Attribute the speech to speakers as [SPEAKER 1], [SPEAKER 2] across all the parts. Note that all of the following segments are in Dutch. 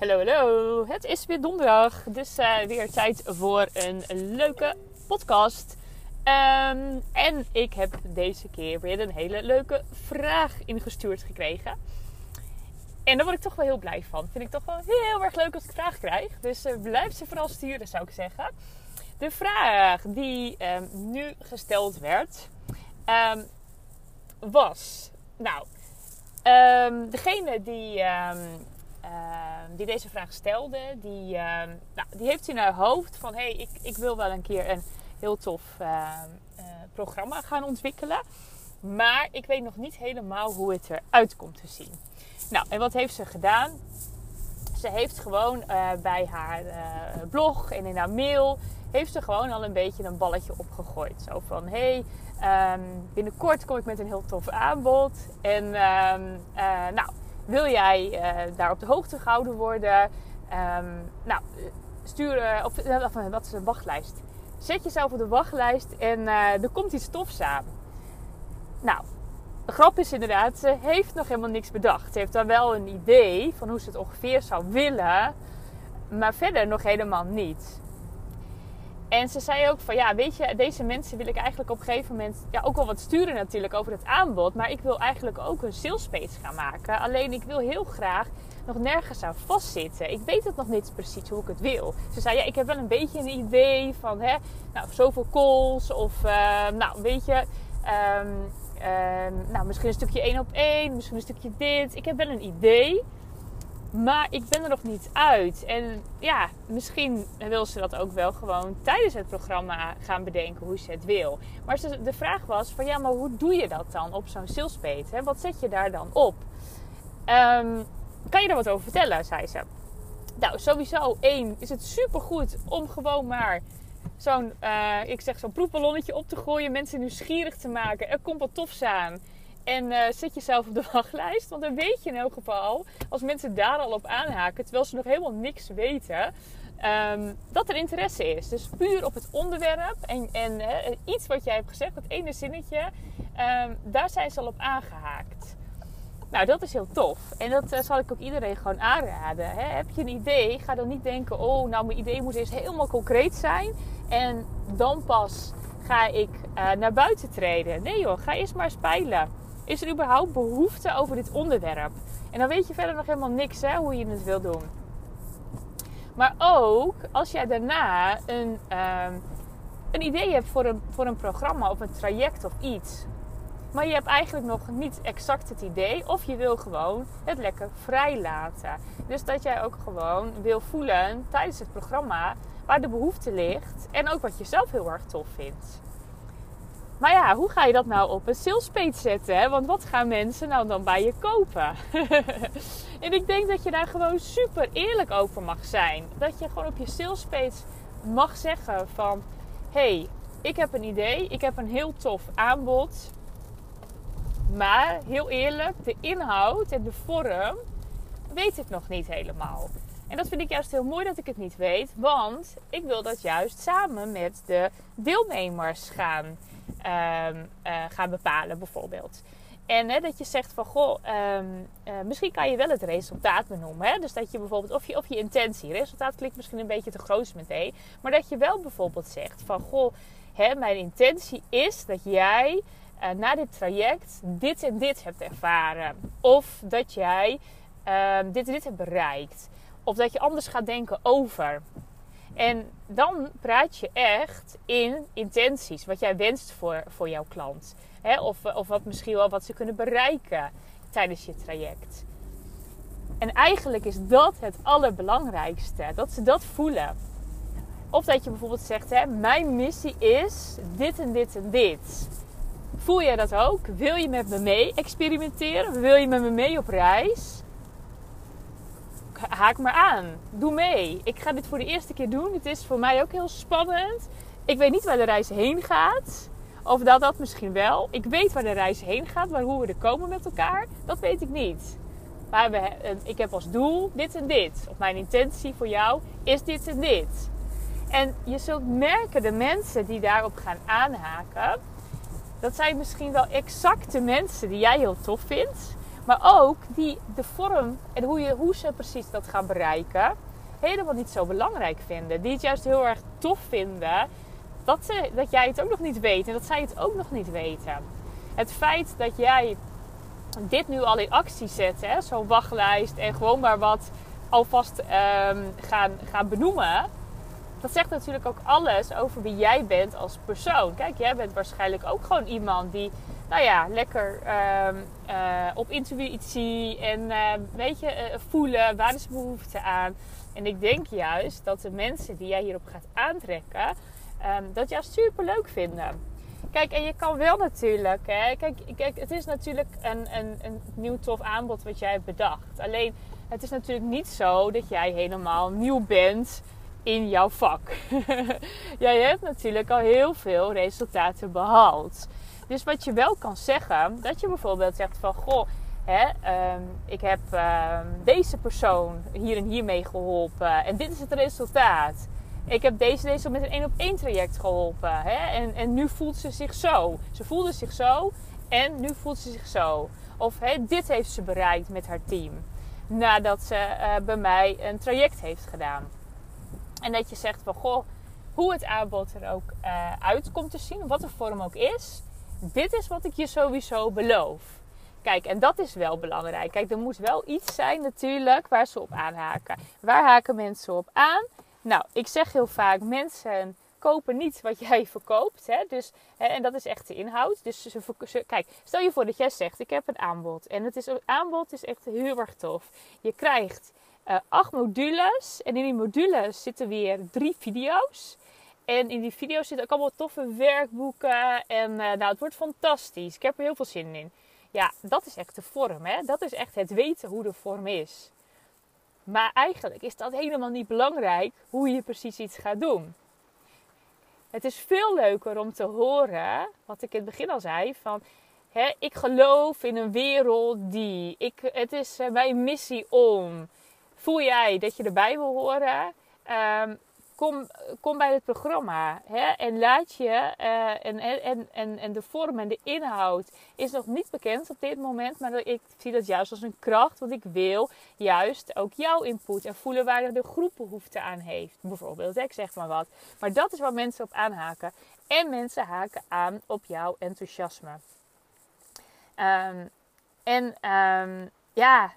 [SPEAKER 1] Hallo, hallo. Het is weer donderdag, dus uh, weer tijd voor een leuke podcast. Um, en ik heb deze keer weer een hele leuke vraag ingestuurd gekregen. En daar word ik toch wel heel blij van. Vind ik toch wel heel erg leuk als ik vraag krijg. Dus uh, blijf ze vooral sturen, zou ik zeggen. De vraag die um, nu gesteld werd, um, was... Nou, degene die Ehm, die deze vraag stelde, die, ehm, nou, die heeft in haar hoofd van hé, hey, ik, ik wil wel een keer een heel tof ehm, eh, programma gaan ontwikkelen. Maar ik weet nog niet helemaal hoe het eruit komt te zien. Nou, en wat heeft ze gedaan? Ze heeft gewoon uh, bij haar uh, blog en in haar mail heeft ze gewoon al een beetje een balletje opgegooid. Zo van hé, hey, binnenkort kom ik met een heel tof aanbod. En nou, wil jij uh, daar op de hoogte gehouden worden? Um, nou, stuur, of, of, wat is een wachtlijst? Zet jezelf op de wachtlijst en er komt iets tofs aan. Nou, de grap is inderdaad, ze heeft nog helemaal niks bedacht. Ze heeft dan wel een idee van hoe ze het ongeveer zou willen, maar verder nog helemaal niet. En ze zei ook van ja, weet je, deze mensen wil ik eigenlijk op een gegeven moment ja, ook wel wat sturen natuurlijk over het aanbod. Maar ik wil eigenlijk ook een sales page gaan maken. Alleen ik wil heel graag nog nergens aan vastzitten. Ik weet het nog niet precies hoe ik het wil. Ze zei ja, ik heb wel een beetje een idee van hè, nou, zoveel calls of uh, nou weet je, um, um, nou, misschien een stukje één op één, misschien een stukje dit. Ik heb wel een idee. Maar ik ben er nog niet uit. En ja, misschien wil ze dat ook wel gewoon tijdens het programma gaan bedenken hoe ze het wil. Maar de vraag was van ja, maar hoe doe je dat dan op zo'n salespage? Wat zet je daar dan op? Um, kan je daar wat over vertellen, zei ze. Nou, sowieso één is het supergoed om gewoon maar zo'n, uh, ik zeg zo'n proefballonnetje op te gooien. Mensen nieuwsgierig te maken. Er komt wat tofs aan. En uh, zet jezelf op de wachtlijst. Want dan weet je in elk geval, als mensen daar al op aanhaken, terwijl ze nog helemaal niks weten, um, dat er interesse is. Dus puur op het onderwerp en, en uh, iets wat jij hebt gezegd, dat ene zinnetje, um, daar zijn ze al op aangehaakt. Nou, dat is heel tof. En dat uh, zal ik ook iedereen gewoon aanraden. Hè? Heb je een idee, ga dan niet denken: oh, nou, mijn idee moet eerst helemaal concreet zijn. En dan pas ga ik naar buiten treden. Nee joh, ga eerst maar spelen. Is er überhaupt behoefte over dit onderwerp? En dan weet je verder nog helemaal niks hè, hoe je het wil doen. Maar ook als jij daarna een, um, een idee hebt voor een, voor een programma of een traject of iets. Maar je hebt eigenlijk nog niet exact het idee. Of je wil gewoon het lekker vrij laten. Dus dat jij ook gewoon wil voelen tijdens het programma waar de behoefte ligt. En ook wat je zelf heel erg tof vindt. Maar ja, hoe ga je dat nou op een salespage zetten? Hè? Want wat gaan mensen nou dan bij je kopen? en ik denk dat je daar gewoon super eerlijk over mag zijn. Dat je gewoon op je salespage mag zeggen van... hey, ik heb een idee. Ik heb een heel tof aanbod. Maar heel eerlijk, de inhoud en de vorm weet ik nog niet helemaal. En dat vind ik juist heel mooi dat ik het niet weet. Want ik wil dat juist samen met de deelnemers gaan um, uh, gaan bepalen, bijvoorbeeld. En hè, dat je zegt van goh, um, uh, misschien kan je wel het resultaat benoemen. Hè? Dus dat je bijvoorbeeld, of je, of je intentie, resultaat klinkt misschien een beetje te groot meteen. Maar dat je wel bijvoorbeeld zegt van goh, hè, mijn intentie is dat jij uh, na dit traject dit en dit hebt ervaren. Of dat jij um, dit en dit hebt bereikt. Of dat je anders gaat denken over. En dan praat je echt in intenties, wat jij wenst voor, voor jouw klant. Of, of wat misschien wel wat ze kunnen bereiken tijdens je traject. En eigenlijk is dat het allerbelangrijkste, dat ze dat voelen. Of dat je bijvoorbeeld zegt, hè, mijn missie is dit en dit en dit. Voel jij dat ook? Wil je met me mee experimenteren? Wil je met me mee op reis? Haak maar aan. Doe mee. Ik ga dit voor de eerste keer doen. Het is voor mij ook heel spannend. Ik weet niet waar de reis heen gaat. Of dat dat misschien wel. Ik weet waar de reis heen gaat, maar hoe we er komen met elkaar, dat weet ik niet. Maar we, ik heb als doel dit en dit. Of mijn intentie voor jou is dit en dit. En je zult merken, de mensen die daarop gaan aanhaken, dat zijn misschien wel exacte mensen die jij heel tof vindt. Maar ook die de vorm en hoe, je, hoe ze precies dat gaan bereiken, helemaal niet zo belangrijk vinden. Die het juist heel erg tof vinden dat, ze, dat jij het ook nog niet weet en dat zij het ook nog niet weten. Het feit dat jij dit nu al in actie zet, zo'n wachtlijst en gewoon maar wat alvast um, gaan, gaan benoemen, dat zegt natuurlijk ook alles over wie jij bent als persoon. Kijk, jij bent waarschijnlijk ook gewoon iemand die, nou ja, lekker um, uh, op intuïtie en uh, weet je, uh, voelen waar is behoefte aan. En ik denk juist dat de mensen die jij hierop gaat aantrekken, um, dat jou super leuk vinden. Kijk, en je kan wel natuurlijk, hè, kijk, kijk het is natuurlijk een, een, een nieuw tof aanbod wat jij hebt bedacht. Alleen, het is natuurlijk niet zo dat jij helemaal nieuw bent in jouw vak. jij hebt natuurlijk al heel veel resultaten behaald. Dus wat je wel kan zeggen, dat je bijvoorbeeld zegt van, goh, hè, um, ik heb um, deze persoon hier en hier mee geholpen en dit is het resultaat. Ik heb deze deze met een één op één traject geholpen. Hè? En, en nu voelt ze zich zo. Ze voelde zich zo en nu voelt ze zich zo. Of hè, dit heeft ze bereikt met haar team. Nadat ze uh, bij mij een traject heeft gedaan. En dat je zegt van goh, hoe het aanbod er ook uh, uit komt te zien, wat de vorm ook is. Dit is wat ik je sowieso beloof. Kijk, en dat is wel belangrijk. Kijk, er moet wel iets zijn natuurlijk waar ze op aanhaken. Waar haken mensen op aan? Nou, ik zeg heel vaak: mensen kopen niet wat jij verkoopt. Hè? Dus, en dat is echt de inhoud. Dus ze, kijk, stel je voor dat jij zegt: Ik heb een aanbod. En het, is, het aanbod is echt heel erg tof. Je krijgt uh, acht modules. En in die modules zitten weer drie video's. En in die video's zitten ook allemaal toffe werkboeken. En uh, nou, het wordt fantastisch. Ik heb er heel veel zin in. Ja, dat is echt de vorm. Hè? Dat is echt het weten hoe de vorm is. Maar eigenlijk is dat helemaal niet belangrijk hoe je precies iets gaat doen. Het is veel leuker om te horen, wat ik in het begin al zei, van hè, ik geloof in een wereld die, ik, het is uh, mijn missie om. Voel jij dat je erbij wil horen? Um, kom, kom bij het programma. Hè? En laat je, uh, en, en, en, en de vorm en de inhoud is nog niet bekend op dit moment. Maar ik zie dat juist als een kracht. Want ik wil juist ook jouw input en voelen waar de groep behoefte aan heeft. Bijvoorbeeld, ik zeg maar wat. Maar dat is waar mensen op aanhaken. En mensen haken aan op jouw enthousiasme. Um, en um, ja,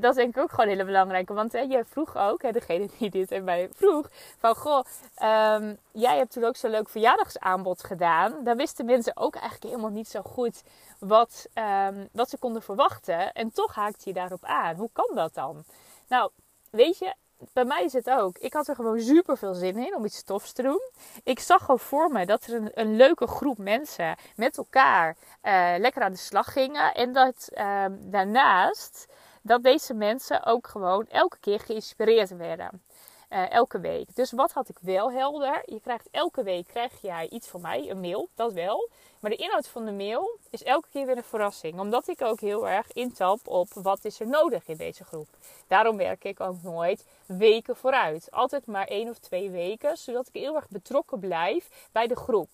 [SPEAKER 1] dat is denk ik ook gewoon hele belangrijke. Want hè, je vroeg ook, hè, degene die dit en mij vroeg, van goh, um, jij hebt toen ook zo'n leuk verjaardagsaanbod gedaan. Daar wisten mensen ook eigenlijk helemaal niet zo goed wat, um, wat ze konden verwachten. En toch haakt je daarop aan. Hoe kan dat dan? Nou, weet je, bij mij is het ook. Ik had er gewoon super veel zin in om iets tofs te doen. Ik zag gewoon voor me dat er een, leuke groep mensen met elkaar uh, lekker aan de slag gingen. En dat uh, daarnaast dat deze mensen ook gewoon elke keer geïnspireerd werden. Uh, elke week. Dus wat had ik wel helder? Je krijgt elke week krijg jij iets van mij, een mail, dat wel. Maar de inhoud van de mail is elke keer weer een verrassing. Omdat ik ook heel erg intap op wat is er nodig in deze groep. Daarom werk ik ook nooit weken vooruit. Altijd maar één of twee weken. Zodat ik heel erg betrokken blijf bij de groep.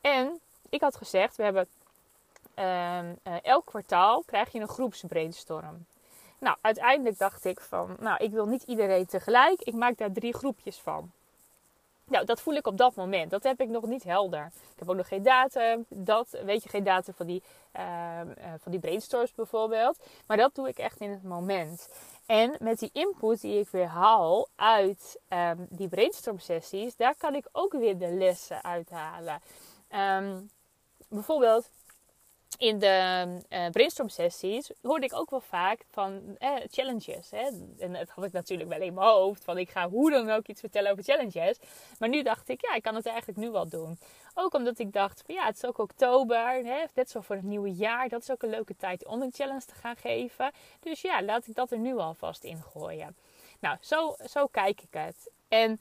[SPEAKER 1] En ik had gezegd, we hebben uh, uh, elk kwartaal krijg je een groepsbrainstorm. Nou, uiteindelijk dacht ik van, nou, ik wil niet iedereen tegelijk. Ik maak daar drie groepjes van. Nou, dat voel ik op dat moment. Dat heb ik nog niet helder. Ik heb ook nog geen datum. Dat, weet je, geen datum van die, uh, uh, van die brainstorms bijvoorbeeld. Maar dat doe ik echt in het moment. En met die input die ik weer haal uit um, die brainstorm sessies, daar kan ik ook weer de lessen uithalen. Um, bijvoorbeeld, in de uh, brainstorm sessies hoorde ik ook wel vaak van eh, challenges. Hè? En dat had ik natuurlijk wel in mijn hoofd. Van ik ga hoe dan ook iets vertellen over challenges. Maar nu dacht ik, ja, ik kan het eigenlijk nu wel doen. Ook omdat ik dacht, van, ja, het is ook oktober. Hè? Net zo voor het nieuwe jaar. Dat is ook een leuke tijd om een challenge te gaan geven. Dus ja, laat ik dat er nu alvast in gooien. Nou, zo, zo kijk ik het. En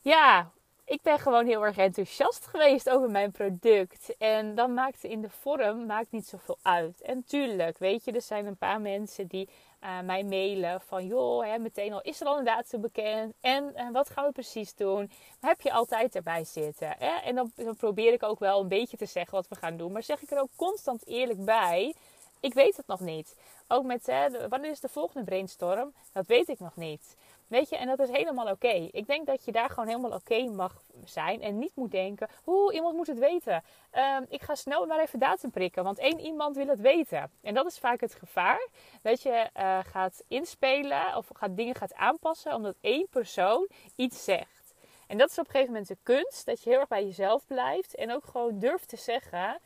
[SPEAKER 1] ja, ik ben gewoon heel erg enthousiast geweest over mijn product. En dan maakt in de vorm maakt niet zoveel uit. En tuurlijk, weet je, er zijn een paar mensen die uh, mij mailen van joh, hè, meteen al is er al een datum bekend. En uh, wat gaan we precies doen? heb je altijd erbij zitten. Hè? En dan, dan probeer ik ook wel een beetje te zeggen wat we gaan doen. Maar zeg ik er ook constant eerlijk bij. Ik weet het nog niet. Ook met hè, wanneer is de volgende brainstorm? Dat weet ik nog niet. Weet je, en dat is helemaal oké. Ik denk dat je daar gewoon helemaal oké mag zijn. En niet moet denken, oeh, iemand moet het weten. Ehm, ik ga snel maar even datum prikken, want één iemand wil het weten. En dat is vaak het gevaar. Dat je uh, gaat inspelen of gaat, dingen gaat aanpassen omdat één persoon iets zegt. En dat is op een gegeven moment de kunst. Dat je heel erg bij jezelf blijft. En ook gewoon durft te zeggen,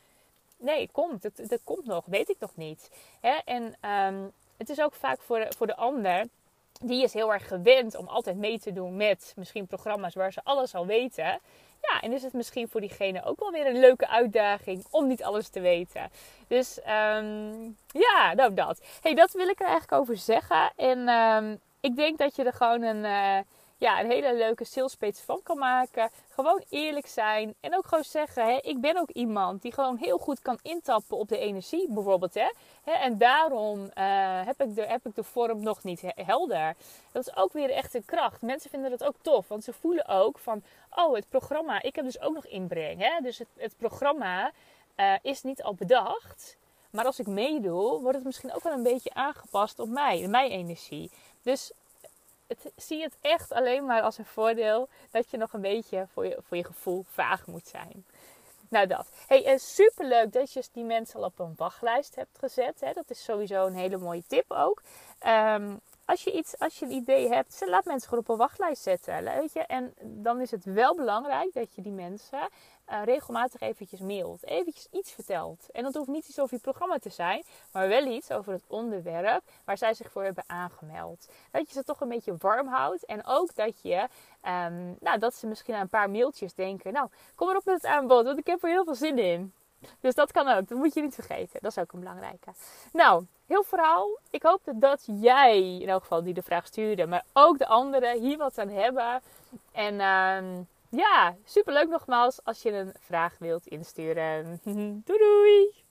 [SPEAKER 1] nee, komt. Het, het komt nog, weet ik nog niet. Hè? En um, het is ook vaak voor, voor de ander die is heel erg gewend om altijd mee te doen met misschien programma's waar ze alles al weten. Ja, en is het misschien voor diegene ook wel weer een leuke uitdaging om niet alles te weten. Dus um, ja, nou dat. hey, dat wil ik er eigenlijk over zeggen. En um, ik denk dat je er gewoon een, uh, ja, een hele leuke salespage van kan maken. Gewoon eerlijk zijn. En ook gewoon zeggen, hè, ik ben ook iemand die gewoon heel goed kan intappen op de energie bijvoorbeeld. Hè. En daarom uh, heb, ik de, heb ik de vorm nog niet helder. Dat is ook weer echt een kracht. Mensen vinden dat ook tof. Want ze voelen ook van, oh het programma, ik heb dus ook nog inbreng. Hè. Dus het, het programma uh, is niet al bedacht. Maar als ik meedoe, wordt het misschien ook wel een beetje aangepast op mij, mijn energie. Dus het, zie het echt alleen maar als een voordeel dat je nog een beetje voor je, voor je gevoel vaag moet zijn. Nou dat. Hey, uh, superleuk dat je die mensen al op een wachtlijst hebt gezet. Hè. Dat is sowieso een hele mooie tip ook. Um, als je, iets, als je een idee hebt, laat mensen gewoon op een wachtlijst zetten. Weet je? En dan is het wel belangrijk dat je die mensen uh, regelmatig eventjes mailt. Eventjes iets vertelt. En dat hoeft niet iets over je programma te zijn, maar wel iets over het onderwerp waar zij zich voor hebben aangemeld. Dat je ze toch een beetje warm houdt. En ook dat je, um, nou, dat ze misschien aan een paar mailtjes denken. Nou, kom erop met het aanbod, want ik heb er heel veel zin in. Dus dat kan ook. Dat moet je niet vergeten. Dat is ook een belangrijke. Nou, heel vooral. Ik hoop dat jij, in elk geval die de vraag stuurde, maar ook de anderen hier wat aan hebben. En uh, ja, superleuk nogmaals als je een vraag wilt insturen. doei doei!